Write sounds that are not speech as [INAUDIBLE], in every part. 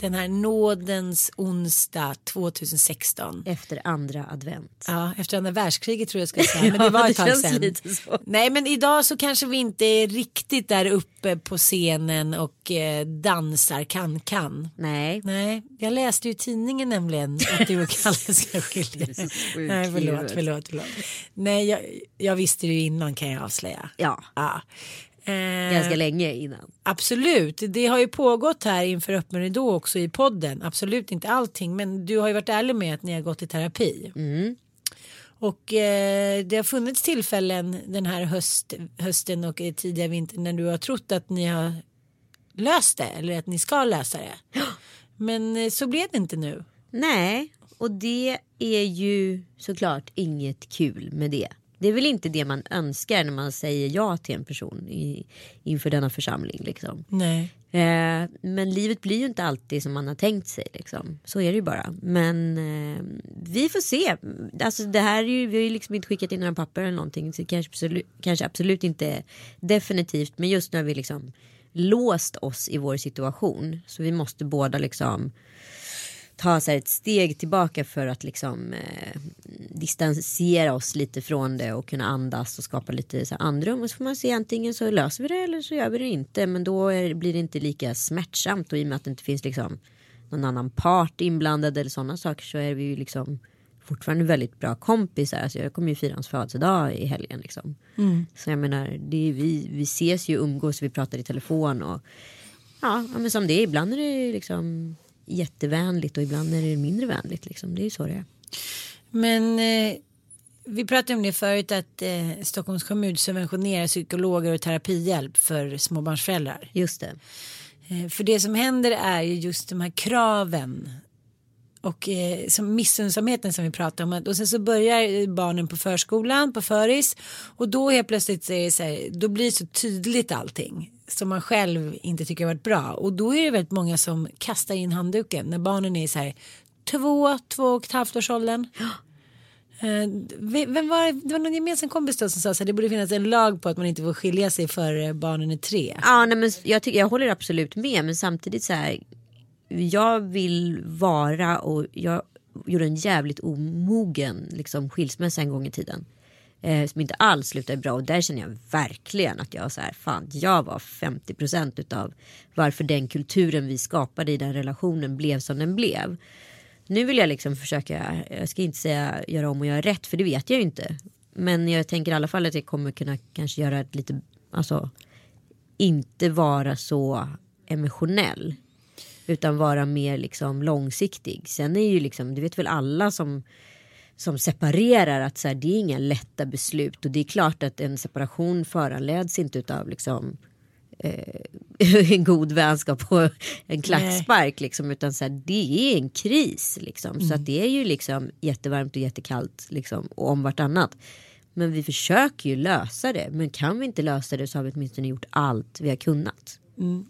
Den här nådens onsdag 2016. Efter andra advent. Ja, efter andra världskriget tror jag ska säga. [LAUGHS] Men det var ett tag sedan. Nej men idag så kanske vi inte är riktigt där uppe på scenen och eh, dansar kan-kan. Nej. Nej, jag läste ju tidningen nämligen att du och [LAUGHS] Kalle ska skilja Det är så sjukt Nej, förlåt, förlåt, förlåt. Nej, jag, jag visste det ju innan kan jag avslöja. Ja, Ja. Eh, ganska länge innan. Absolut, det har ju pågått här inför öppen ridå också i podden. Absolut inte allting, men du har ju varit ärlig med att ni har gått i terapi. Och eh, det har funnits tillfällen den här höst, hösten och tidiga vintern när du har trott att ni har löst det eller att ni ska lösa det. [GASPS] Men eh, så blev det inte nu. Nej, och det är ju såklart inget kul med det. Det är väl inte det man önskar när man säger ja till en person i, inför denna församling. Liksom. Nej. Eh, men livet blir ju inte alltid som man har tänkt sig. Liksom. Så är det ju bara. Men eh, vi får se. Alltså, det här är ju, vi har ju liksom inte skickat in några papper eller någonting. Så det kanske, absolut, kanske absolut inte är definitivt. Men just nu har vi liksom låst oss i vår situation. Så vi måste båda liksom ta så ett steg tillbaka för att liksom eh, distansera oss lite från det och kunna andas och skapa lite så här andrum. Och så får man se antingen så löser vi det eller så gör vi det inte. Men då är, blir det inte lika smärtsamt och i och med att det inte finns liksom någon annan part inblandad eller sådana saker så är vi ju liksom fortfarande väldigt bra kompisar. Alltså jag kommer ju fira hans födelsedag i helgen liksom. Så jag menar, det är, vi, vi ses ju, umgås, vi pratar i telefon och ja, men som det är. Ibland är det liksom jättevänligt och ibland är det mindre vänligt. Liksom. Det är ju så det är. Men eh, vi pratade om det förut att eh, Stockholms kommun subventionerar psykologer och terapihjälp för småbarnsföräldrar. Just det. Eh, för det som händer är ju just de här kraven och eh, som missunnsamheten som vi pratar om. Och sen så börjar barnen på förskolan, på föris. Och då helt plötsligt så är det så här, då blir det så tydligt allting. Som man själv inte tycker har varit bra. Och då är det väldigt många som kastar in handduken. När barnen är så här två, två och ett halvt års åldern. Eh, vem var, det var någon gemensam kompis då som sa att det borde finnas en lag på att man inte får skilja sig för eh, barnen är tre. Ja, nej, men jag, tycker, jag håller absolut med men samtidigt så här. Jag vill vara och jag gjorde en jävligt omogen liksom, skilsmässa en gång i tiden. Eh, som inte alls slutade bra och där känner jag verkligen att jag så här, fan jag var 50% utav varför den kulturen vi skapade i den relationen blev som den blev. Nu vill jag liksom försöka, jag ska inte säga göra om och göra rätt för det vet jag ju inte. Men jag tänker i alla fall att jag kommer kunna kanske göra ett lite, alltså inte vara så emotionell. Utan vara mer liksom långsiktig. Sen är ju liksom, det vet väl alla som, som separerar att så här, det är inga lätta beslut. Och det är klart att en separation föranleds inte utav liksom eh, [LAUGHS] en god vänskap och en klackspark liksom, utan så här, det är en kris liksom. Så att det är ju liksom jättevarmt och jättekallt liksom och om vartannat. Men vi försöker ju lösa det. Men kan vi inte lösa det så har vi åtminstone gjort allt vi har kunnat.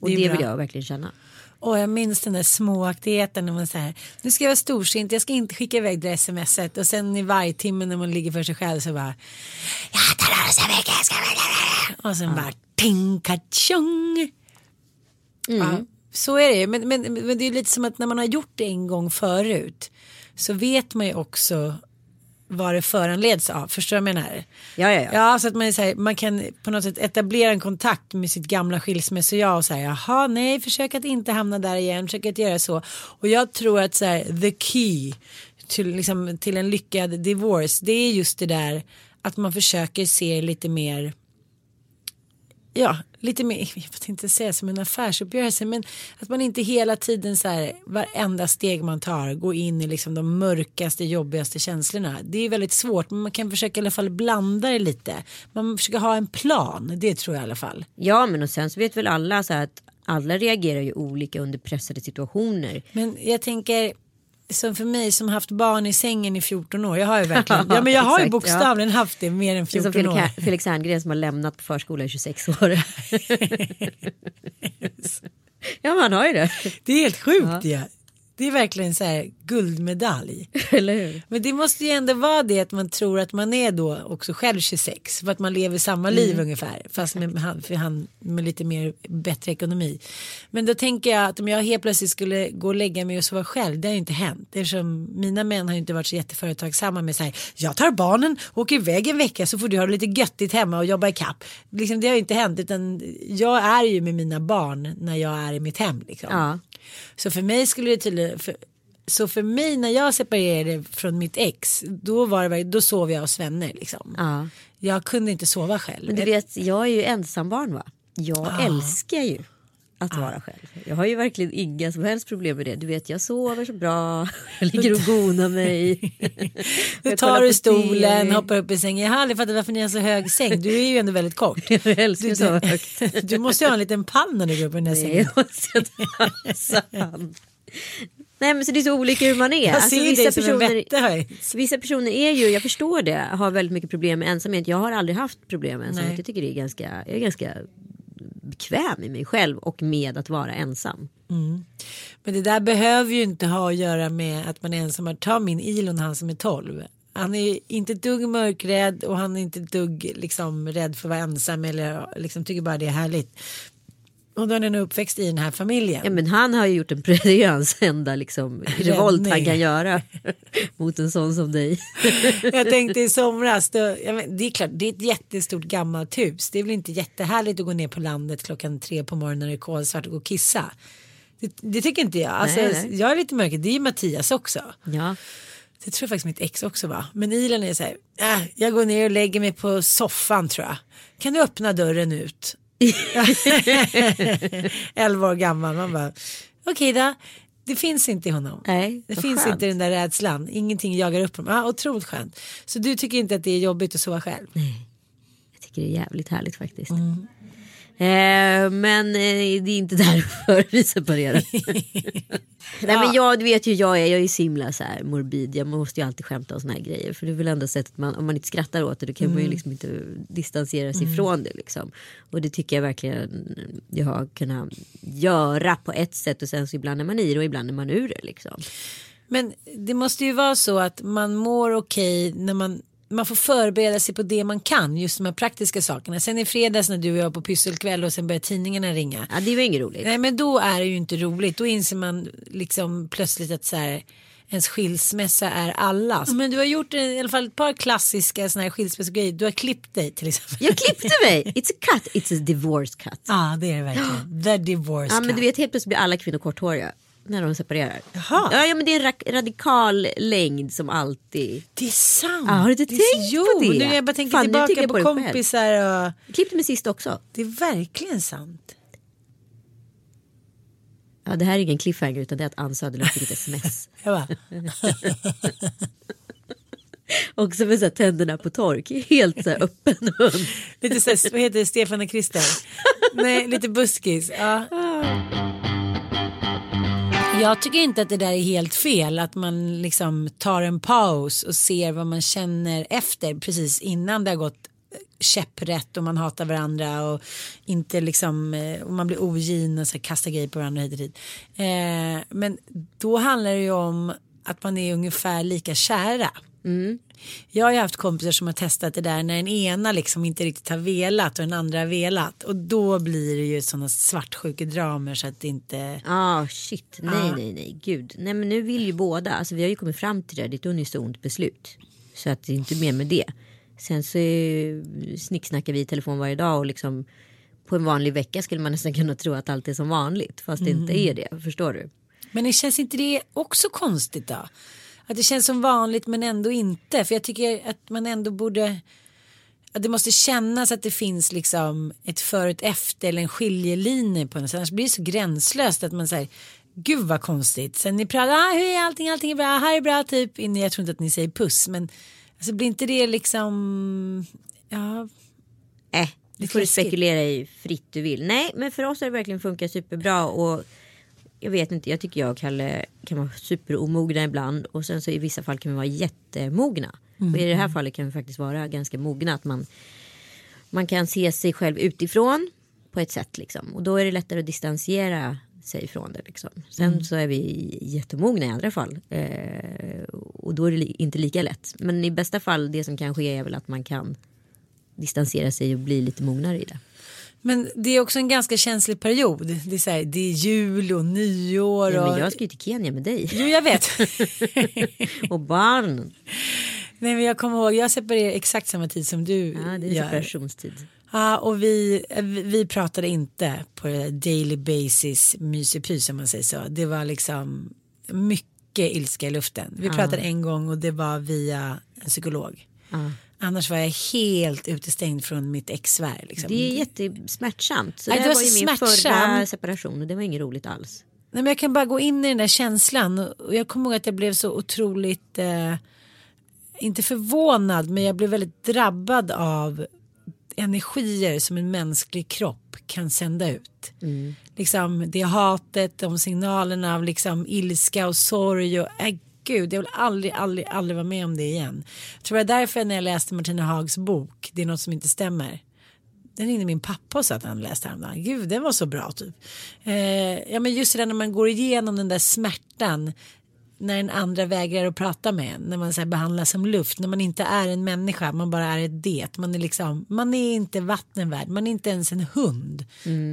och det är det bra. vill jag verkligen känna. Och jag minns den där småaktigheten när man säger nu ska jag vara storsint, jag ska inte skicka iväg det smset och sen i varje timme när man ligger för sig själv så bara jag tar det så mycket, jag ska... och sen bara ting kachong. Ja, så är det ju. men, men, men det är lite som att när man har gjort det en gång förut så vet man ju också vad det föranleds av. Förstår du vad jag menar? Ja, ja, ja. Ja, så att man, så här, man kan på något sätt etablera en kontakt med sitt gamla skilsmässo-jag och säga jaha, nej, försök att inte hamna där igen, försök att göra så. Och jag tror att så här, the key till, liksom, till en lyckad divorce, det är just det där att man försöker se lite mer ja, lite mer, [LAUGHS] jag vet inte säga som en affärsuppgörelse, men att man inte hela tiden så här, varenda steg man tar går in i liksom de mörkaste, jobbigaste känslorna. Det är väldigt svårt, men man kan försöka i alla fall blanda det lite. Man försöker ha en plan, det tror jag i alla fall. Ja men och sen så vet väl alla så här att alla reagerar ju olika under pressade situationer. Men jag tänker, som för mig som haft barn i sängen i 14 år, jag har ju verkligen, [LAUGHS] ja men jag har ju bokstavligen haft det mer än Det är som 14 år. Felix, Felix Herngren som har lämnat på förskola i 26 år. [LAUGHS] ja man har ju det. Det är helt sjukt ja. Det är verkligen så här guldmedalj. [LAUGHS] Eller hur? Men det måste ju ändå vara det att man tror att man är då också själv 26 för att man lever samma Mm. liv ungefär fast med han, för han med lite mer bättre ekonomi. Men då tänker jag att om jag helt plötsligt skulle gå och lägga mig och sova själv det har ju inte hänt eftersom mina män har ju inte varit så jätteföretagsamma med så här jag tar barnen och åker iväg en vecka så får du ha det lite göttigt hemma och jobba i kapp. Liksom, det har ju inte hänt utan jag är ju med mina barn när jag är i mitt hem liksom. Ja. Så för mig skulle det tydligen, för, så för mig när jag separerade från mitt ex, då, var det, då sov jag hos vänner liksom. Ja. Jag kunde inte sova själv. Men du vet jag är ju ensambarn va. Jag Ah. älskar ju att vara själv. Jag har ju verkligen inga som helst problem med det. Du vet jag sover så bra. [LAUGHS] Jag ligger och gonar mig. [LAUGHS] Jag tar du stolen, hoppar upp i sängen. Jag har aldrig fattat varför ni har så hög säng. Du är ju ändå väldigt kort. [LAUGHS] Jag älskar Du, så högt. du, du måste ju ha en liten pann när du går upp i den här Nej, sängen. sant. Nej men så det är så olika hur man är. Alltså, vissa, personer, vissa personer är ju, jag förstår det, har väldigt mycket problem med ensamhet. Jag har aldrig haft problem med ensamhet. Nej. Jag tycker det är ganska, jag är ganska bekväm i mig själv och med att vara ensam. Mm. Men det där behöver ju inte ha att göra med att man är ensam. Ta min Ilon, han som är 12. Han är inte ett dugg mörkrädd och han är inte ett dugg liksom, rädd för att vara ensam eller liksom, tycker bara det är härligt. Och då är han uppväxt i den här familjen. Ja, men han har ju gjort en hans enda liksom, revolt han kan göra [LAUGHS] mot en sån som dig. [LAUGHS] Jag tänkte i [LAUGHS] somras, då, men, det är klart det är ett jättestort gammalt hus. Det är väl inte jättehärligt att gå ner på landet klockan tre på morgonen när det är kolsvart och gå och kissa. Det, det tycker inte jag. Alltså, Nej, nej. Jag är lite mörker, det är ju Mattias också. Ja. Det tror jag faktiskt mitt ex också var. Men Ilan är så här, äh, jag går ner och lägger mig på soffan tror jag. Kan du öppna dörren ut? [LAUGHS] 11 år gammal. Man bara, okej då. Det finns inte i honom. Nej, det finns skönt. inte den där rädslan. Ingenting jagar upp honom. Ah, otroligt skönt. Så du tycker inte att det är jobbigt att sova själv? Jag tycker det är jävligt härligt faktiskt. Mm. Eh, men eh, det är inte [LAUGHS] därför vi separerar. [LAUGHS] Nej men jag, du vet ju jag är, jag är så himla så här morbid. Jag måste ju alltid skämta om såna här grejer. För det är väl enda sättet man, om man inte skrattar åt det då kan man Mm. ju liksom inte distansera sig ifrån det liksom. Och det tycker jag verkligen jag har kunnat göra på ett sätt och sen så ibland är man i det och ibland är man ur det liksom. Men det måste ju vara så att man mår okej när man man får förbereda sig på det man kan, just de här praktiska sakerna. Sen i fredags när du och jag på pysselkväll och sen började tidningarna ringa. Ja det var inget roligt. Nej men då är det ju inte roligt. Då inser man liksom plötsligt att så här, ens skilsmässa är allas. Men du har gjort i alla fall ett par klassiska såna här skilsmässogrejer. Du har klippt dig till exempel. Jag klippte [LAUGHS] mig, it's a cut, it's a divorce cut. Ja det är det verkligen. The divorce Ja men cut. du vet helt plötsligt blir alla kvinnor korthåriga. När de separerar. Jaha. Ja, ja men det är en ra- radikal längd som alltid. Det är sant. Ja, har du inte tänkt jo, på det? nu jag bara tänker Fan, tillbaka jag på, på kompisar och klippte mig sist också. det är verkligen sant. Ja det här är ingen cliffhanger utan det är att Ann Söderlund fick ett sms. [LAUGHS] [LAUGHS] Också med så här, tänderna på tork. Helt så här, öppen mun. [LAUGHS] lite så här, vad heter det, Stefan och Christer? Nej, lite buskis. Ja. Jag tycker inte att det där är helt fel. Att man liksom tar en paus och ser vad man känner efter precis innan det har gått eh, käpprätt och man hatar varandra och inte liksom eh, och man blir ogin och så kastar grejer på varandra hit och dit. Eh, men då handlar det ju om att man är ungefär lika kära. Jag har ju haft kompisar som har testat det där när den ena liksom inte riktigt har velat och den andra har velat och då blir det ju sådana svartsjukedramer så att det inte Ah shit, nej nej nej gud. Nej men nu vill ju båda, alltså vi har ju kommit fram till det, det är ett unisont beslut. Så att det är inte mer med det. Sen så eh, snicksnackar vi i telefon varje dag och liksom på en vanlig vecka skulle man nästan kunna tro att allt är som vanligt fast det inte är det, förstår du? Men det känns inte det också konstigt då? Att det känns som vanligt men ändå inte. För jag tycker att man ändå borde. Att det måste kännas att det finns liksom ett ett efter eller en skiljelinje på något sätt. Annars blir det så gränslöst att man säger gud vad konstigt. Sen ni pratar, ah, hur är allting, allting är bra, här är bra typ. Jag tror inte att ni säger puss men alltså blir inte det liksom, ja. Äh, det får du spekulera i fritt du vill. Nej, men för oss har det verkligen funkat superbra och jag vet inte, jag tycker jag och Kalle kan vara superomogna ibland och sen så i vissa fall kan vi vara jättemogna. Och i det här fallet kan vi faktiskt vara ganska mogna att man man kan se sig själv utifrån på ett sätt liksom och då är det lättare att distansiera sig ifrån det liksom. Sen så är vi jättemogna i andra fall eh, och då är det inte lika lätt. Men i bästa fall det som kan ske är väl att man kan distansera sig och bli lite mognare i det. Men det är också en ganska känslig period. Det är, så här, det är jul och nyår. Ja, och... men jag ska ju till Kenya med dig Jo jag vet. [LAUGHS] och barn. Nej men jag kommer ihåg, jag separerade exakt samma tid som du Ja, det är gör. separationstid. Ja, och vi, vi, pratade inte på daily basis mysig som man säger så. Det var liksom mycket ilska i luften. Vi pratade en gång och det var via en psykolog. Annars var jag helt utestängd från mitt ex-sfär. Liksom. Det är jättesmärtsamt. Så Nej, det, var var ju min förra separation och det var inget roligt alls. Nej, men jag kan bara gå in i den där känslan och jag kommer ihåg att jag blev så otroligt, eh, inte förvånad men jag blev väldigt drabbad av energier som en mänsklig kropp kan sända ut. Liksom det hatet, de signalerna av liksom ilska och sorg och äh, gud jag vill aldrig, aldrig, aldrig vara med om det igen. Jag tror jag därför när jag läste Martina Hags bok, det är något som inte stämmer. Den ringde min pappa och sa att han läste häromdagen. Gud, den var så bra typ. Eh, ja, men just det där när man går igenom den där smärtan. När den andra vägrar att prata med en. När man så behandlas som luft. När man inte är en människa. Man bara är ett det. Man är liksom. Man är inte vatten värd. Man är inte ens en hund.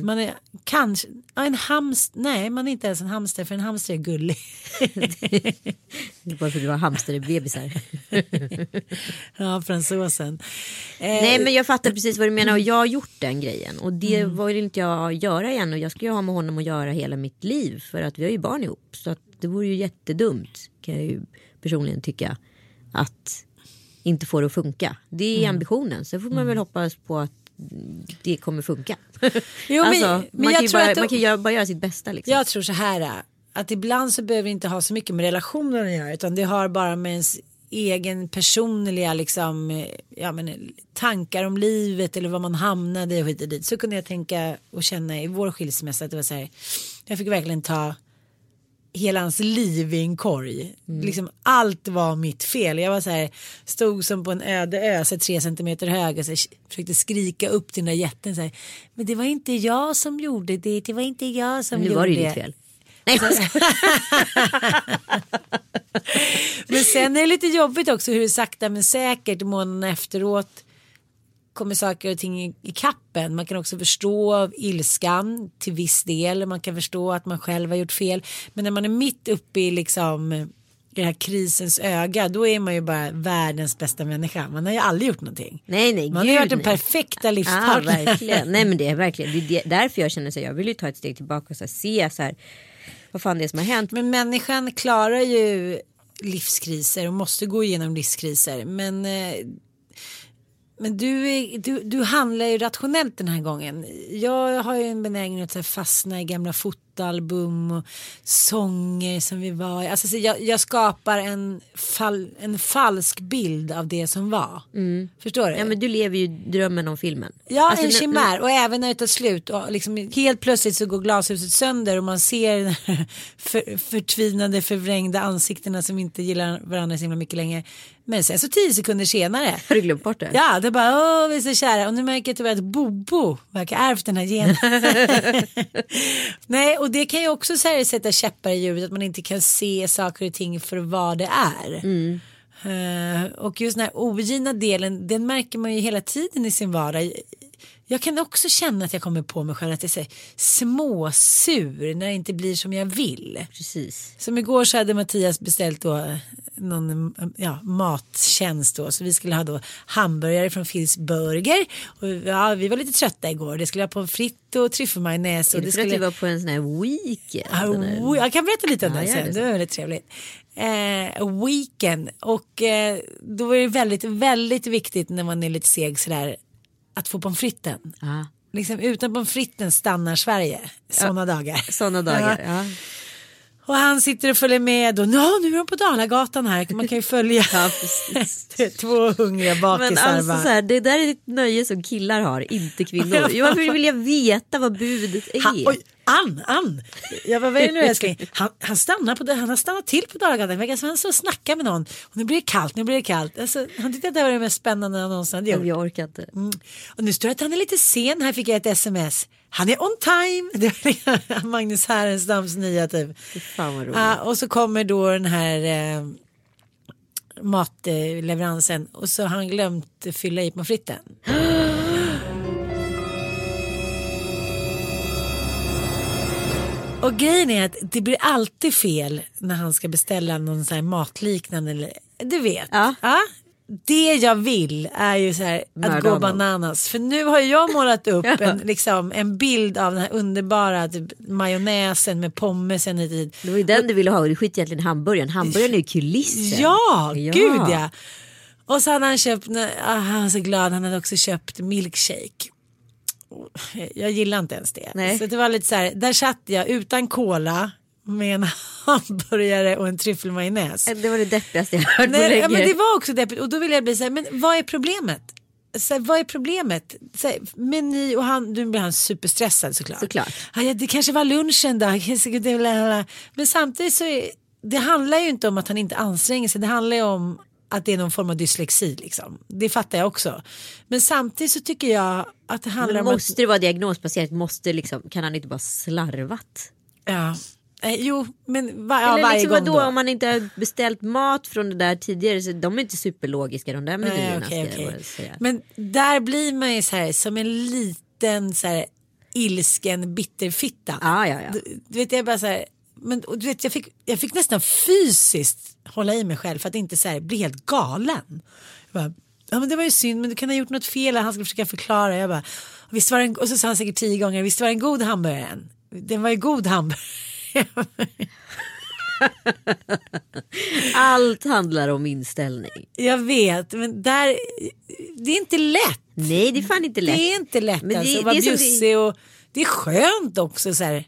Man är kanske. En hamster. Nej, man är inte ens en hamster. För en hamster är gullig. [LAUGHS] Det är bara för att du har hamsterbebisar. [LAUGHS] ja, fransosen. Eh, Nej men jag fattar precis vad du menar och jag har gjort den grejen. Och det vill inte jag göra igen och jag ska ju ha med honom att göra hela mitt liv. För att vi har ju barn ihop. Så att det vore ju jättedumt kan jag ju personligen tycka. Att inte få det att funka. Det är ambitionen. Sen får man väl hoppas på att det kommer funka. [LAUGHS] Jo, men- alltså, men man, jag kan bara, att det- man kan ju bara göra sitt bästa. Liksom. Jag tror så här att ibland så behöver det inte ha så mycket med relationen att göra utan det har bara med ens egen personliga liksom, ja, men, tankar om livet eller vad man hamnade i och hit och dit. Så kunde jag tänka och känna i vår skilsmässa att det var så här. Jag fick verkligen ta hela hans liv i en korg. Liksom, allt var mitt fel. Jag var så här, stod som på en öde ö, så här, tre centimeter hög och så här, försökte skrika upp till den där jätten. Så här, Men det var inte jag som gjorde det, det var inte jag som nu gjorde var det ju det. ditt fel. [LAUGHS] Nej. Men sen är det lite jobbigt också hur det sakta men säkert månaderna efteråt kommer saker och ting i, kappen. Man kan också förstå ilskan till viss del. Man kan förstå att man själv har gjort fel. Men när man är mitt uppe i liksom i det här krisens öga då är man ju bara världens bästa människa. Man har ju aldrig gjort någonting. nej, nej. Man har ju varit den nej. perfekta Ja, livspartner. verkligen. [LAUGHS] Nej men det är verkligen det är därför jag känner så jag vill ju ta ett steg tillbaka och så här, se så här, vad fan det är som har hänt. Men människan klarar ju livskriser och måste gå igenom livskriser. Men eh, Men du, är, du, du handlar ju rationellt den här gången. Jag har ju en benägenhet att fastna i gamla fotoalbum och sånger som vi var. Alltså, så jag, jag skapar en, fal, en falsk bild av det som var. Förstår du? Ja men du lever ju drömmen om filmen. Ja, Alltså, en chimär och även när det tar slut och liksom helt plötsligt så går glashuset sönder och man ser [LAUGHS] för, förtvinade förvrängda ansiktena som inte gillar varandra så himla mycket längre. Men sen så tio sekunder senare Har du glömt bort det? Ja, det bara åh vi är så kära och nu märker jag tyvärr att Bobo verkar ha ärvt den här genen. [LAUGHS] Nej, och det kan ju också så här sätta käppar i hjulet att man inte kan se saker och ting för vad det är. Eh, och just den här ogina delen, den märker man ju hela tiden i sin vardag. Jag kan också känna att jag kommer på mig själv att jag är småsur när det inte blir som jag vill. Precis. Som igår så hade Mattias beställt då någon ja, mattjänst då. Så vi skulle ha då hamburgare från Phils Burger. Och ja, vi var lite trötta igår. Det skulle ha pommes frites och tryffelmajonnäs. Är det för att skulle... du var på en sån här weekend? Ah, jag kan berätta lite om Ja, det gör sen. det var väldigt trevligt. Eh, weekend och eh, då är det väldigt, väldigt viktigt när man är lite seg sådär att få pommes fritesen. Ja. Liksom utan pommes fritesen stannar Sverige sådana dagar. Sådana [LAUGHS] dagar. Ja. Och han sitter och följer med och no, nu är de på Dalagatan här. Man kan ju följa [LAUGHS] Ja, [LAUGHS] två hungriga Men bakisar. alltså bara. så här, det där är ett nöje som killar har, inte kvinnor. Jo, Varför vill jag veta vad budet är? han, oj, Ann, Ann. Jag bara, vad är det nu älskling? Han, han, stannar på, han har stannat till på Dalagatan. Verkar som han står och snackar med någon. Och nu blir det kallt, nu blir det kallt. Alltså, han tyckte att det var det mest spännande han någonsin hade gjort. Jag orkar inte. Mm. Och nu står det att han är lite sen. Här fick jag ett sms. Han är on time. [LAUGHS] Det var Magnus Härenstams nya typ. Ja, och så kommer då den här eh, matleveransen och så har han glömt fylla i pommes fritesen. [GASPS] Och grejen är att det blir alltid fel när han ska beställa någon sån här matliknande. Du vet. Ja. Det jag vill är ju så här att gå bananas. För nu har jag målat upp [LAUGHS] en, liksom, en bild av den här underbara typ, majonnäsen med pommesen hit. Det var ju den du ville ha och du skit egentligen i hamburgaren. Hamburgaren är ju kulissen. Ja, gud ja. Och så hade han köpt, ah, han var så glad, han hade också köpt milkshake. Jag gillar inte ens det. Nej. Så det var lite så här, där satt jag utan cola med en [LAUGHS] hamburgare och en tryffelmajonnäs. Det var det deppigaste jag hört på Nej, länge. ja, men det var också deppigt och då ville jag bli så här, men vad är problemet? Så här, vad är problemet? Så här, meny och han, nu blir han superstressad såklart. Såklart. Ja, det kanske var lunchen då. [LAUGHS] Men samtidigt så är, det handlar ju inte om att han inte anstränger sig. Det handlar ju om att det är någon form av dyslexi liksom. Det fattar jag också. Men samtidigt så tycker jag att det handlar Men om måste det vara diagnosbaserat? Måste liksom, kan han inte bara slarvat? att... Ja. Eh, jo, men va, ja, Eller varje liksom gång vadå då. om man inte har beställt mat från det där tidigare. Så de är inte superlogiska de där menyerna. okej. bara säga. Men där blir man ju så här som en liten så här ilsken bitterfitta. Ja, ja, ja. Du, du vet jag bara så här, men du vet jag fick, jag fick nästan fysiskt hålla i mig själv för att inte så här bli helt galen. Jag bara, ja men det var ju synd men du kan ha gjort något fel han skulle försöka förklara. Jag bara, visst var det en, och så sa han säkert tio gånger, visst var en god hamburgare? Den var ju god hamburgare. [LAUGHS] Allt handlar om inställning. jag vet men där, det är inte lätt. Nej det är fan inte lätt. Det är inte lätt Men det- alltså, att vara är som det- bjussig och det är skönt också så här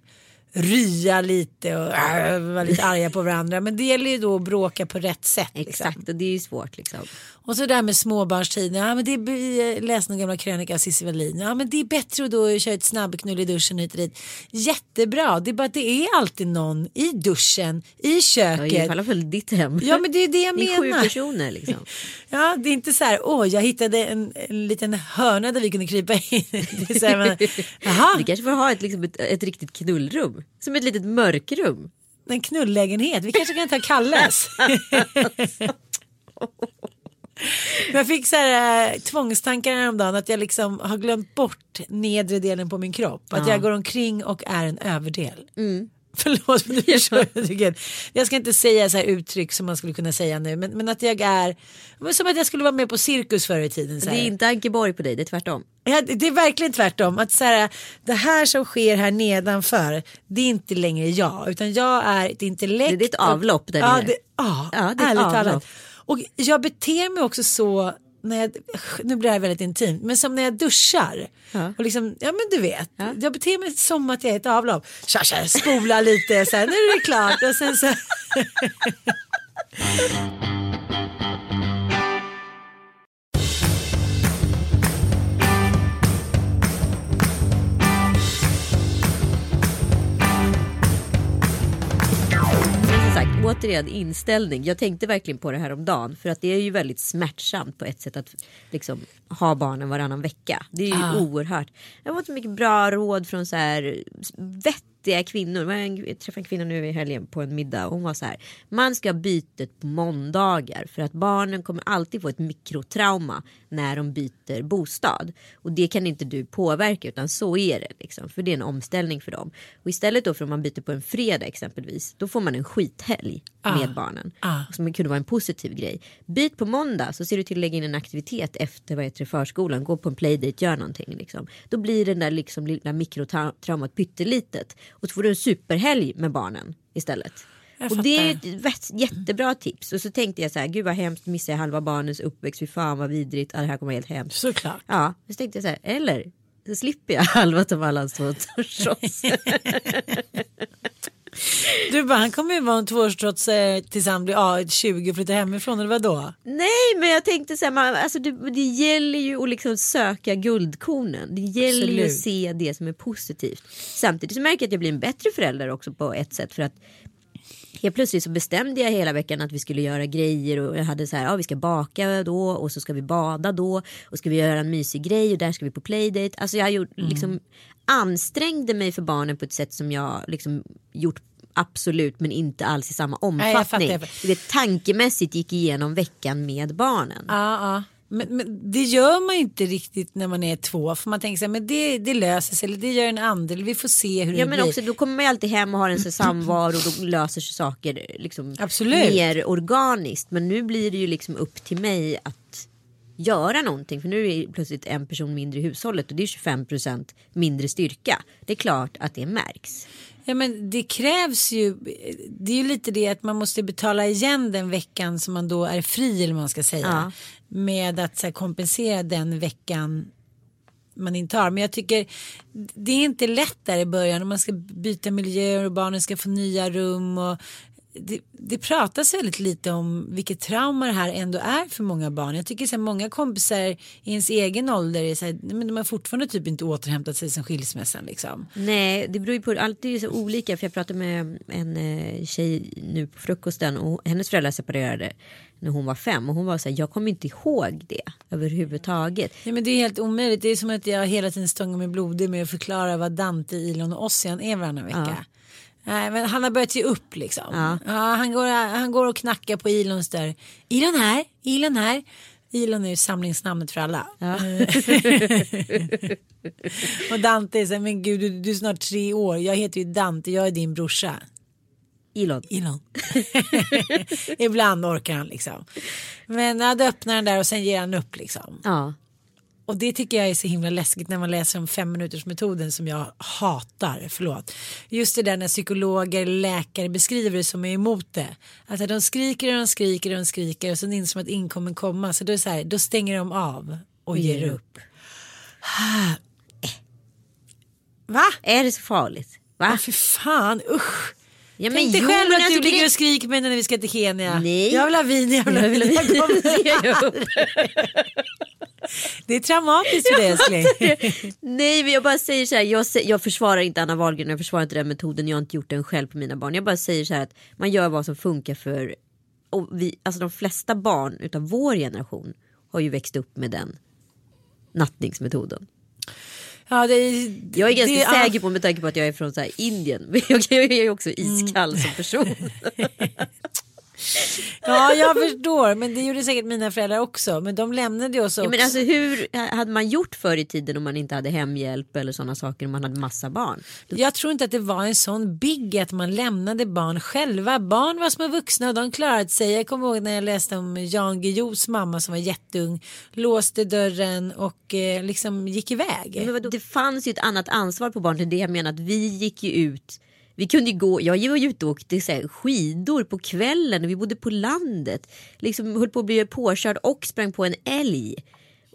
rya lite och äh, vara lite arga på varandra. Men det gäller ju då att bråka på rätt sätt. Liksom. Exakt och det är ju svårt liksom. Och så där med småbarnstiden. Ja, men det är, läs någon gamla krönika av Cissi Wallin. Ja, men det är bättre att då köra ett snabbknull i duschen hit och dit. Jättebra. Det är bara att det är alltid någon i duschen, i Ja, köket. I alla fall ditt hem. Ja men det är det jag Ni är sju menar. personer liksom. [LAUGHS] Ja det är inte så här, åh jag hittade en, en liten hörna där vi kunde krypa in. [LAUGHS] Det är så här, men, [LAUGHS] jaha, Du kanske får ha ett, liksom ett, ett riktigt knullrum. Som ett litet mörkrum. en knullägenhet. Vi kanske kan ta Kalles. [LAUGHS] Jag fick så här, äh, tvångstankar häromdagen att jag liksom har glömt bort nedre delen på min kropp. Att jag går omkring och är en överdel. [LAUGHS] Förlåt men du förstår jag tycker. Jag ska inte säga så här uttryck som man skulle kunna säga nu. Men, men att jag är, men som att jag skulle vara med på cirkus förr i tiden. Så Det här. är inte Ankeborg på dig, det är tvärtom. Ja, det det är verkligen tvärtom. Att så här, det här som sker här nedanför, det är inte längre jag. Utan jag är ett intellekt. Det är ditt avlopp där ja, nere. det, ja, Ja, det är ärligt talat. Och jag beter mig också så när jag, nu blir det här väldigt intimt, men som när jag duschar. Ja. Och liksom, ja men du vet, Ja. jag beter mig som att jag är ett avlopp. Tja, tja, spola lite, nu är det klart. Och sen så, [LAUGHS] återigen inställning. Jag tänkte verkligen på det här om dagen för att det är ju väldigt smärtsamt på ett sätt att liksom, ha barnen varannan vecka. Det är ju Ah. oerhört. Jag har fått så mycket bra råd från så här vettiga kvinnor. Jag träffade en kvinna nu i helgen på en middag och hon var så här. Man ska ha bytet på måndagar för att barnen kommer alltid få ett mikrotrauma när de byter bostad. Och det kan inte du påverka utan så är det. Liksom, för det är en omställning för dem. Och istället då för om man byter på en fredag exempelvis. Då får man en skithelg med barnen. Ah. Som kunde vara en positiv grej. Byt på måndag så ser du till att lägga in en aktivitet efter vad heter förskolan. Gå på en playdate, gör någonting. Liksom. Då blir den där liksom, lilla mikrotraumat pyttelitet. Och så får du en superhelg med barnen istället. Jag och det är ett jättebra tips. Och så tänkte jag så här, gud vad hemskt, missar jag halva barnens uppväxt, fy fan vad vidrigt, ja, det här kommer helt hemskt. såklart. Ja, så tänkte jag så här, eller så slipper jag [LAUGHS] halva av alla shots. Du bara, han kommer ju vara en tvåårstrots eh, tills han blir ja, 20 och flyttar hemifrån eller vadå? Nej men jag tänkte så här, man, alltså det, det gäller ju att liksom söka guldkornen. Det gäller ju att Absolut. se det som är positivt. Samtidigt så märker jag att jag blir en bättre förälder också på ett sätt. För att helt plötsligt så bestämde jag hela veckan att vi skulle göra grejer och jag hade så här, ja vi ska baka då och så ska vi bada då och ska vi göra en mysig grej och där ska vi på playdate. Alltså jag gjort, liksom ansträngde mig för barnen på ett sätt som jag liksom gjort absolut men inte alls i samma omfattning. fattar, jag fattar. Du vet, tankemässigt gick igenom veckan med barnen. Ja, ja. Men, men det gör man ju inte riktigt när man är två. För man tänker så här, men det, det löser sig. Eller det gör en andel. Vi får se hur Ja det men blir. också då kommer man ju alltid hem och har en sån samvaro och då löser sig saker liksom Absolut. mer organiskt. Men nu blir det ju liksom upp till mig att göra någonting. För nu är det plötsligt en person mindre i hushållet och det är 25% mindre styrka. Det är klart att det märks. Ja men det krävs ju. Det är ju lite det att man måste betala igen den veckan som man då är fri eller man ska säga. Ja. Med att så här, kompensera den veckan man inte har. Men jag tycker det är inte lätt där i början. om man ska byta miljöer och barnen ska få nya rum. Och det, det pratas väldigt lite om vilket trauma det här ändå är för många barn. Jag tycker så här, många kompisar i ens egen ålder är så här, men de har fortfarande typ inte återhämtat sig sen skilsmässan liksom. Nej, det beror ju på. Allt är ju så olika. För jag pratade med en eh, tjej nu på frukosten och hennes föräldrar separerade när hon var fem och hon var så här, jag kommer inte ihåg det överhuvudtaget. Ja, men det är helt omöjligt. Det är som att jag hela tiden stångar mig blodig med att förklara vad Dante, Ilon och Ossian är varannan vecka. Nej, men han har börjat ge upp liksom. Ja. Ja, han, går, han går och knackar på Ilons dörr. Ilon här, Ilon här. Ilon är ju samlingsnamnet för alla. [LAUGHS] och Dante är så här, men gud du, du är snart tre år. Jag heter ju Dante, jag är din brorsa. Elon. Ilon. [LAUGHS] Ibland orkar han liksom. Men ja, då öppnar han där och sen ger han upp liksom. Ja. Och det tycker jag är så himla läskigt när man läser om fem minuters metoden som jag hatar. Förlåt. Just det där när psykologer, läkare beskriver det som är emot det. Alltså de skriker och de skriker och de skriker och sen inser de att ingen kommer komma. Så då, är det så här, då stänger de av och ger upp. Va? Är det så farligt? Ja, Va? för fan, usch. Ja, Tänk dig själv att alltså, du ligger och skriker mig när vi ska till Kenya. Nej. Jag vill ha vin, jag vill ha Jag vill vin. ha Jag. [LAUGHS] Det är traumatiskt för dig älskling. [LAUGHS] Nej men jag bara säger så här, jag, jag försvarar inte Anna Wahlgren, jag försvarar inte den metoden, jag har inte gjort den själv på mina barn. Jag bara säger så här att man gör vad som funkar för, och vi, alltså de flesta barn utav vår generation har ju växt upp med den nattningsmetoden. Ja, det är, Jag är ganska det säker på med tanke på att jag är från så Indien, [LAUGHS] men jag, jag är också iskall som person. [LAUGHS] Ja, jag förstår. Men det gjorde säkert mina föräldrar också. Men de lämnade oss också. Ja, men alltså, hur hade man gjort förr i tiden om man inte hade hemhjälp eller sådana saker om man hade massa barn? Jag tror inte att det var en sån big att man lämnade barn själva. Barn var små vuxna och de klarade sig. Jag kommer ihåg när jag läste om Jan Guillous mamma som var jätteung. Låste dörren och eh, liksom gick iväg. Men vadå? Det fanns ju ett annat ansvar på barn. Det är det jag menar att vi gick ju ut Vi kunde gå, jag var ju ute och åkte så skidor på kvällen och vi bodde på landet. Liksom höll på att bli påkörd och sprang på en älg.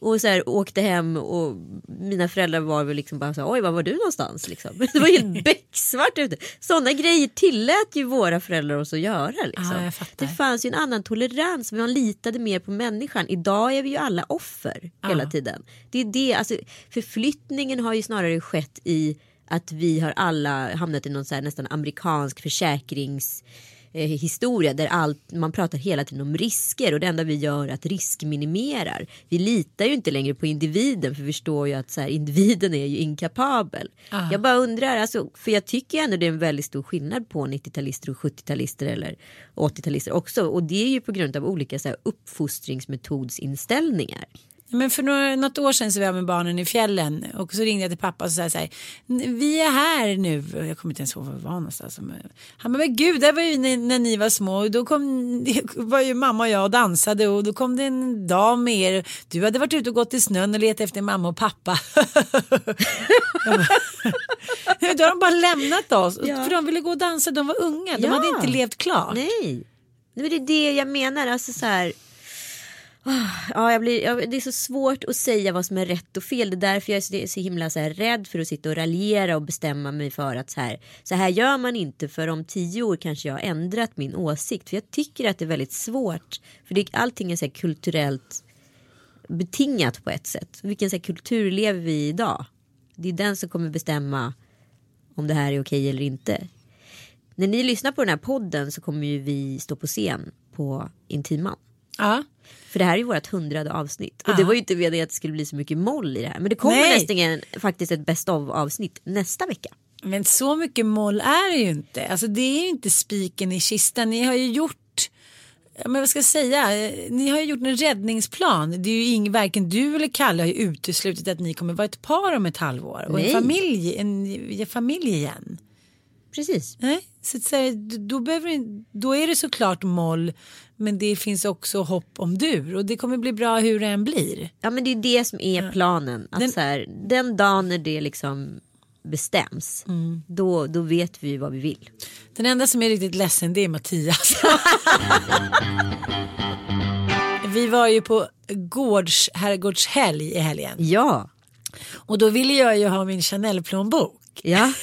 Och så här, åkte hem och mina föräldrar var väl liksom bara så här, oj var var du någonstans liksom? [LAUGHS] Det var helt [LAUGHS] becksvart ute. Sådana grejer tillät ju våra föräldrar oss att göra. Liksom. Ja, det fanns ju en annan tolerans, man litade mer på människan. Idag är vi ju alla offer hela tiden. Det är det, alltså, förflyttningen har ju snarare skett i att vi har alla hamnat i någon så här nästan amerikansk försäkrings historia där allt, man pratar hela tiden om risker och det enda vi gör är att riskminimerar. Vi litar ju inte längre på individen för vi förstår ju att så här, individen är ju inkapabel. Jag bara undrar, alltså, för jag tycker ändå det är en väldigt stor skillnad på 90-talister och 70-talister eller 80-talister också och det är ju på grund av olika så här, uppfostringsmetodsinställningar. Men för några, något år sedan så var jag med barnen i fjällen och så ringde jag till pappa och sa så här, vi är här nu. Jag kommer inte ens ihåg var vi var någonstans. Han bara, men gud, där var ju när, när ni var små och då kom, [LAUGHS] var ju mamma och jag och dansade och då kom det en dam med er. Du hade varit ute och gått i snön och letat efter mamma och pappa. [LAUGHS] [LAUGHS] då har de bara lämnat oss. Ja. För de ville gå och dansa, de var unga, de Ja. hade inte levt klart. Nej, det är det jag menar. Alltså så här, Ah, ja, jag blir, jag, det är så svårt att säga vad som är rätt och fel. Det är därför jag är så, så himla så här rädd för att sitta och raljera och bestämma mig för att så här, så här gör man inte för om tio år kanske jag har ändrat min åsikt. För jag tycker att det är väldigt svårt. För det, allting är så här kulturellt betingat på ett sätt. Vilken så här, kultur lever vi i idag? Det är den som kommer bestämma om det här är okej eller inte. När ni lyssnar på den här podden så kommer ju vi stå på scen på Intiman. Ja. För det här är ju vårt hundrade avsnitt. Och det var ju inte meningen att det skulle bli så mycket moll i det här. Men det kommer Nej. nästan faktiskt ett best of avsnitt nästa vecka. Men så mycket moll är det ju inte. Alltså det är ju inte spiken i kistan. Ni har ju gjort men vad ska jag säga? Ni har ju gjort en räddningsplan. Det är ju ing, varken du eller Kalle har ju uteslutit att ni kommer vara ett par om ett halvår och Nej. en familj, en, en familj igen. Precis. Nej, så att säga, då, behöver, då är det såklart moll men det finns också hopp om dur och det kommer bli bra hur det än blir. Ja men det är det som är planen. Att Den- så här, den dagen när det liksom bestäms. Mm. Då, då vet vi vad vi vill. Den enda som är riktigt ledsen det är Mattias. [LAUGHS] Vi var ju på gårds, herrgårdshelg i helgen Ja. och då ville jag ju ha min Chanel-plånbok. Ja. [LAUGHS]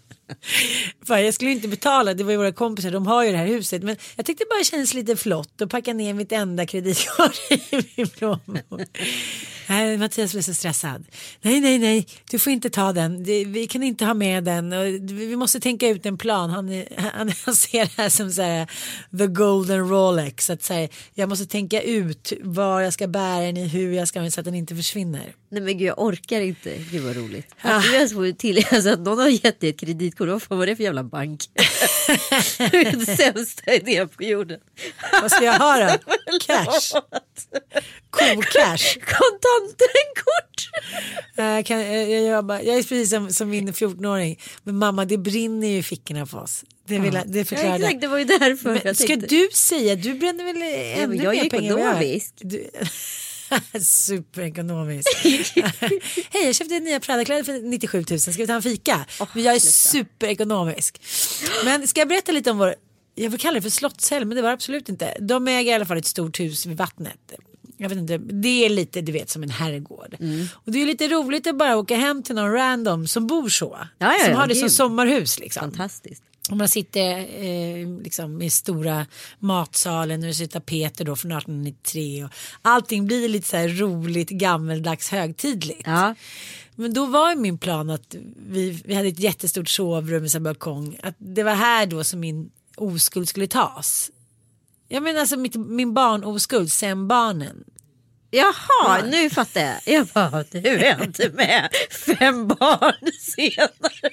[LAUGHS] För jag skulle inte betala, det var ju våra kompisar, de har ju det här huset. Men jag tyckte det bara kändes lite flott att packa ner mitt enda kreditkort [LAUGHS] i min plånbok. Nej, Mattias blev så stressad. Nej, nej, nej, du får inte ta den. Det- Vi kan inte ha med den. Vi måste tänka ut en plan. Han, han, han ser det här som så här, the golden Rolex. Att säga, jag måste tänka ut var jag ska bära den i, hur jag ska använda så att den inte försvinner. Nej men gud jag orkar inte. Gud vad roligt. Att du ens får till [LAUGHS] alltså, att någon har gett dig ett kreditkort. Vad fan var det för jävla bank? [LAUGHS] den sämsta idén på jorden. Vad ska jag ha då? [LAUGHS] Cash? Cool-cash? Kontantenkort. Jag, [LAUGHS] kan, jag, jag, jobbar, jag är precis som, som min 14-åring. Men mamma det brinner ju i fickorna på oss. Det, vill, jag- det Ja, förklarar det. exakt, det var ju därför Men jag ska tänkte. du säga, du bränner väl ännu mer pengar än vad jag ekonomisk. Du, [LAUGHS] superekonomisk. [LAUGHS] Hej jag köpte nya Prada-kläder för 97 000, ska vi ta en fika? men jag är superekonomisk. Men ska jag berätta lite om vår, jag vill kalla det för slottshelg men det var det absolut inte. De äger i alla fall ett stort hus vid vattnet. Jag vet inte, det är lite du vet som en herrgård. Mm. Och det är lite roligt att bara åka hem till någon random som bor så. Ja, ja, som har det som gud. sommarhus liksom. Fantastiskt. Och man sitter eh, liksom i stora matsalen och det sitter tapeter då från 1893 och allting blir lite så här roligt gammeldags högtidligt. Ja. Men då var ju min plan att vi, vi hade ett jättestort sovrum med balkong. Att det var här då som min oskuld skulle tas. Jag menar alltså mitt, min barnoskuld sen barnen. Jaha, nu fattar jag. Jag bara, nu är inte med. Fem barn senare.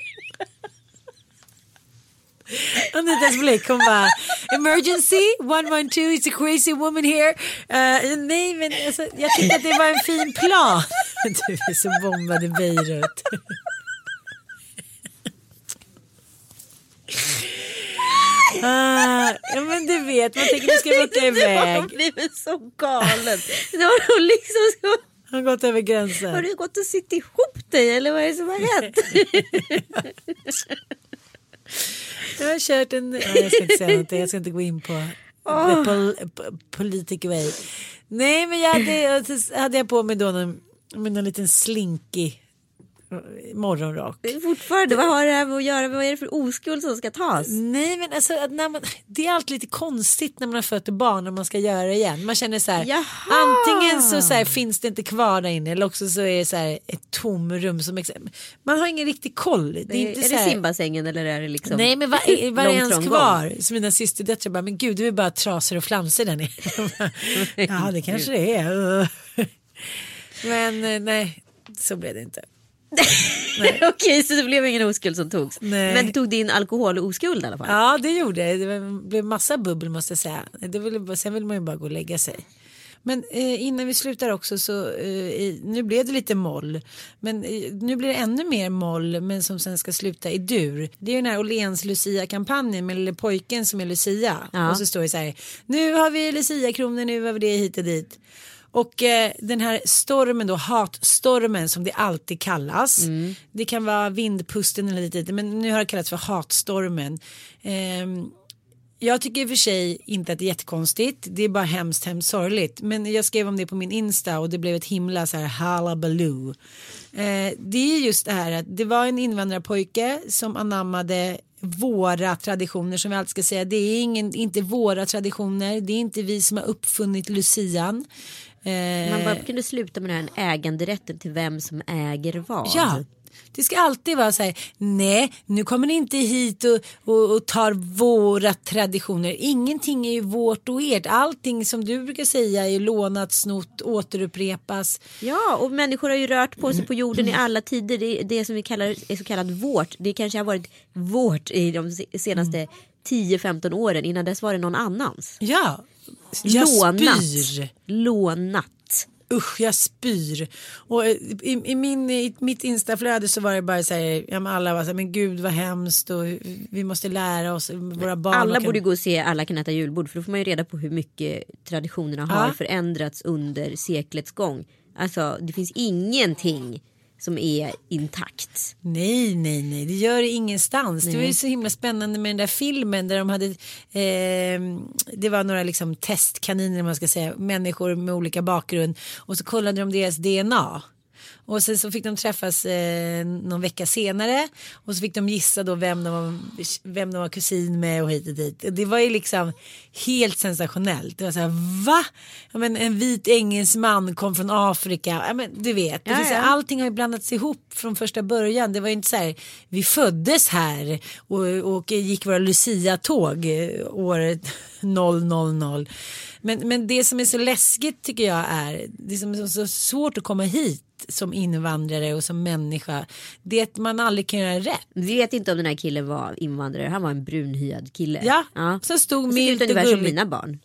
Anitas blick hon bara emergency 112 it's a crazy woman here. Uh, nej men alltså, jag tyckte att det var en fin plan. Du är så bombad i Beirut. Ah, ja men du vet man tänker nu ska jag åka Du har iväg. blivit så galen. Det har hon liksom så... Han har gått över Har gränsen. du gått och sitt ihop dig eller vad är det som har hänt? [LAUGHS] Jag har kört en... Nej, jag ska inte säga någonting. Jag ska inte gå in på the pol, po- politic way. Nej, men jag hade, hade jag på mig då någon, med någon liten slinkig morgonrock. Fortfarande, vad har det här med att göra? Vad är det för oskuld som ska tas? Nej men alltså när man, det är alltid lite konstigt när man har fött barn och man ska göra det igen. Man känner så här, Jaha. antingen så, så här, finns det inte kvar där inne eller också så är det så här, ett tomrum som man har ingen riktig koll. Det är, Är, inte är så det här, simbassängen eller är det liksom Nej men vad, vad är ens kvar? Så mina systerdöttrar bara, men gud det är bara trasor och flamsor där nere. [LAUGHS] ja det kanske det är. [LAUGHS] men eh, nej, så blev det inte. [LAUGHS] Okej, så det blev ingen oskuld som togs. Nej. Men du tog din alkoholoskuld i alla fall. Ja det gjorde det. Det blev massa bubbel måste jag säga. Det ville, sen vill man ju bara gå och lägga sig. Men eh, innan vi slutar också så eh, i, nu blev det lite moll. Men eh, nu blir det ännu mer moll men som sen ska sluta i dur. Det är ju den här Åhléns Lucia-kampanjen med lille pojken som är Lucia. Ja. Och så står det så här. Nu har vi Lucia-kronor, nu har vi det hit och dit. Och eh, den här stormen då, hatstormen som det alltid kallas. Det kan vara vindpusten eller lite, men nu har det kallats för hatstormen. Eh, jag tycker i och för sig inte att det är jättekonstigt. Det är bara hemskt, hemskt sorgligt. Men jag skrev om det på min Insta och det blev ett himla så här halabaloo. Eh, det är just det här att det var en invandrarpojke som anammade våra traditioner som vi alltid ska säga. Det är ingen, inte våra traditioner. Det är inte vi som har uppfunnit lucian. Eh, Man bara kunde sluta med den här äganderätten till vem som äger vad. Ja. Det ska alltid vara så här, nej nu kommer ni inte hit och, och, och tar våra traditioner. Ingenting är ju vårt och ert. Allting som du brukar säga är lånat, snott, återupprepas. Ja, och människor har ju rört på sig på jorden i alla tider. Det, det som vi kallar är så kallat vårt. Det kanske har varit vårt i de se- senaste 10-15 åren. Innan dess var det någon annans. Ja, jag Lånat. spyr. Lånat. Usch, jag spyr. Och eh, i, i, min, i mitt instaflöde så var det bara så här, ja, men alla var så här, men gud vad hemskt och vi måste lära oss, våra barn. Alla kan- borde gå och se Alla kan äta julbord för då får man ju reda på hur mycket traditionerna har Ja. förändrats under seklets gång. Alltså det finns ingenting som är intakt. Nej, nej, nej, det gör det ingenstans. Det var ju så himla spännande med den där filmen där de hade, eh, det var några liksom testkaniner, man ska säga, människor med olika bakgrund och så kollade de deras DNA. Och sen så fick de träffas eh, någon vecka senare och så fick de gissa då vem de var, vem de var kusin med och hit och dit. Det var ju liksom helt sensationellt. Det var så här, va? Ja, men en vit engelsman kom från Afrika. Ja, men du vet, det Ja, ja. allting har ju blandats ihop från första början. Det var ju inte så här, vi föddes här och, och gick våra Lucia-tåg eh, år 000. Men, men det som är så läskigt tycker jag är, det som är så svårt att komma hit som invandrare och som människa, det man aldrig kan göra rätt. Vi vet inte om den här killen var invandrare. Han var en brunhyad kille. Ja, så stod Och såg milt och ungefär som gulligt. mina barn.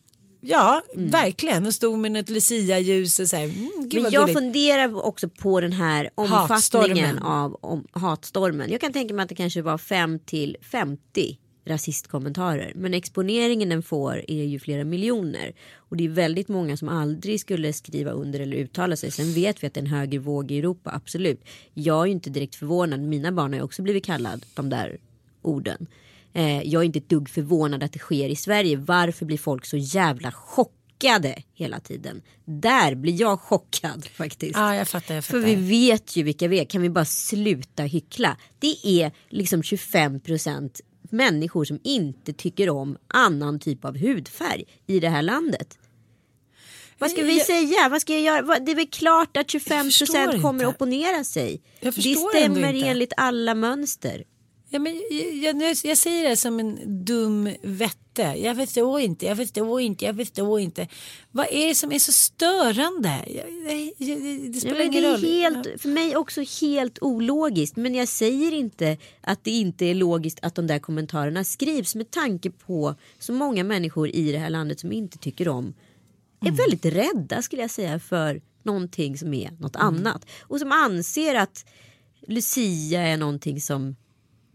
Ja, verkligen. Och stod med något Lucia-ljus och så här, mm, Men jag gulligt. funderar också på den här omfattningen Hatstormen. av om, hatstormen. Jag kan tänka mig att det kanske var 5 till 50 rasistkommentarer. Men exponeringen den får är ju flera miljoner. Och det är väldigt många som aldrig skulle skriva under eller uttala sig. Sen vet vi att det är en högre våg i Europa, absolut. Jag är ju inte direkt förvånad. Mina barn har ju också blivit kallad de där orden. Eh, jag är inte ett dugg förvånad att det sker i Sverige. Varför blir folk så jävla chockade hela tiden? Där blir jag chockad faktiskt. Ja, jag fattar. Jag fattar. För vi vet ju vilka vi är. Kan vi bara sluta hyckla? Det är liksom 25 procent människor som inte tycker om annan typ av hudfärg i det här landet. Vad ska vi Jag- säga? Vad ska jag göra? Det är väl klart att 25 förstår procent kommer att opponera sig. Jag Det stämmer enligt alla mönster. Ja, men jag, jag, jag säger det som en dum vette. Jag förstår inte, jag förstår inte, jag förstår inte. Vad är det som är så störande? Det Ja, spelar men ingen det är roll. helt, för mig också helt ologiskt. Men jag säger inte att det inte är logiskt att de där kommentarerna skrivs med tanke på så många människor i det här landet som inte tycker om är Mm. väldigt rädda skulle jag säga för någonting som är något Mm. annat. Och som anser att Lucia är någonting som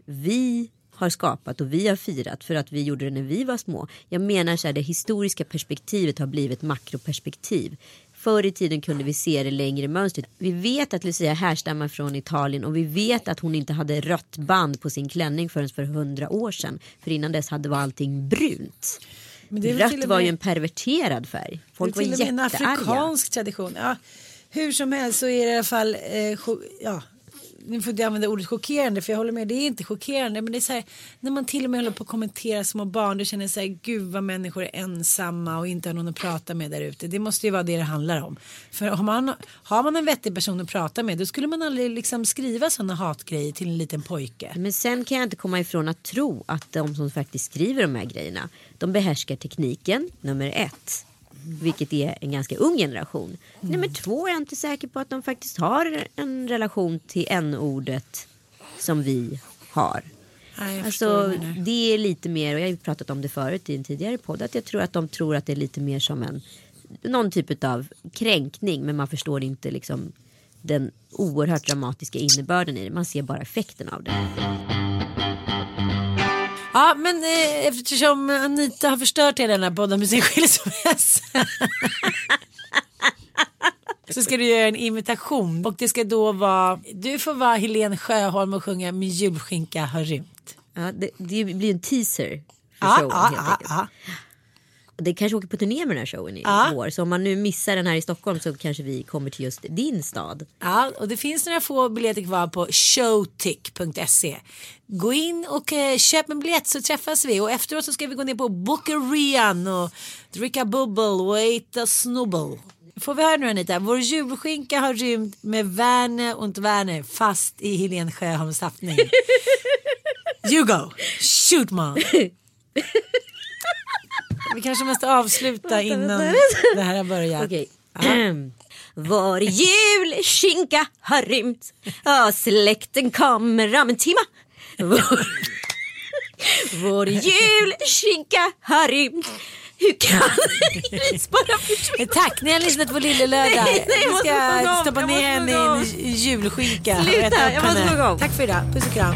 vi har skapat och vi har firat för att vi gjorde det när vi var små. Jag menar så här, det historiska perspektivet har blivit makroperspektiv. Förr i tiden kunde vi se det längre mönstret. Vi vet att Lucia härstammar från Italien och vi vet att hon inte hade rött band på sin klänning förrän för hundra år sedan. För innan dess hade var allting brunt. Rött var ju en perverterad färg. Folk det är var till och med en jättearga. afrikansk tradition. Ja, hur som helst så är det i alla fall, eh, ja, nu får jag använda ordet chockerande för jag håller med, det är inte chockerande men det är så här, när man till och med håller på att kommentera små barn då känner jag så här, gud vad människor är ensamma och inte har någon att prata med där ute. Det måste ju vara det det handlar om. För om man, har man en vettig person att prata med då skulle man aldrig liksom skriva sådana hatgrejer till en liten pojke. Men sen kan jag inte komma ifrån att tro att de som faktiskt skriver de här grejerna, de behärskar tekniken, nummer ett. Vilket är en ganska ung generation. Nummer två är jag inte säker på att de faktiskt har en relation till n-ordet som vi har. Vad Alltså, det är lite mer, och jag har pratat om det förut i en tidigare podd, att jag tror att de tror att det är lite mer som en någon typ av kränkning men man förstår inte liksom den oerhört dramatiska innebörden i det. Man ser bara effekten av det. Ja men eh, eftersom Anita har förstört hela den här podden med sin skilsmässa. [LAUGHS] Så ska du göra en imitation och det ska då vara, du får vara Helene Sjöholm och sjunga Min julskinka har rymt. Ja, det, det blir en teaser för Ja, showen ja, helt ja, enkelt. Det kanske åker på turné med den här showen i Ja. år. Så om man nu missar den här i Stockholm så kanske vi kommer till just din stad. Ja, och det finns några få biljetter kvar på showtick.se. Gå in och eh, köp en biljett så träffas vi och efteråt så ska vi gå ner på Bookerian och dricka bubbel och äta snubbel. Får vi höra nu Anita, vår julskinka har rymt med Werner och Werner fast i Helene Sjöholms tappning. [LAUGHS] You go, shoot mom. [LAUGHS] Vi kanske måste avsluta innan det här har börjat. Okej. Vår julskinka har rymt. Ja, släkten kommer om en timma. Vår, vår julskinka har rymt. Hur kan gris bara försvinna? Tack, ni har lyssnat på Lille Lördag. Nej, nej, jag måste ska stoppa ner henne i en julskinka. och Sluta, jag måste sjunga om. Tack för idag. Puss och kram.